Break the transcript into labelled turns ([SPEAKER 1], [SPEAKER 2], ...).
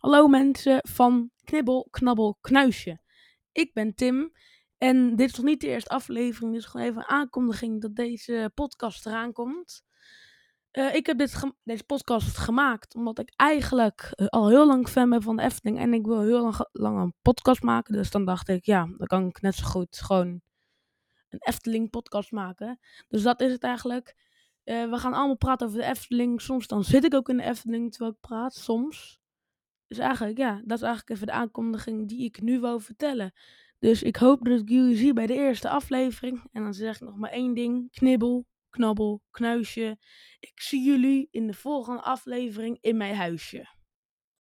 [SPEAKER 1] Hallo mensen van Knibbel, Knabbel, Knuisje. Ik ben Tim en dit is nog niet de eerste aflevering, dus gewoon even een aankondiging dat deze podcast eraan komt. Eh, ik heb dit deze podcast gemaakt omdat ik eigenlijk eh, al heel lang fan ben van de Efteling en ik wil heel lang, een podcast maken. Dus dan dacht ik, ja, dan kan ik net zo goed gewoon een Efteling podcast maken. Dus dat is het eigenlijk. Eh, we gaan allemaal praten over de Efteling. Soms dan zit ik ook in de Efteling terwijl ik praat, soms. Dus eigenlijk, ja, dat is eigenlijk even de aankondiging die ik nu wou vertellen. Dus ik hoop dat ik jullie zie bij de eerste aflevering. En dan zeg ik nog maar één ding. Knibbel, knabbel, knuisje. Ik zie jullie in de volgende aflevering in mijn huisje.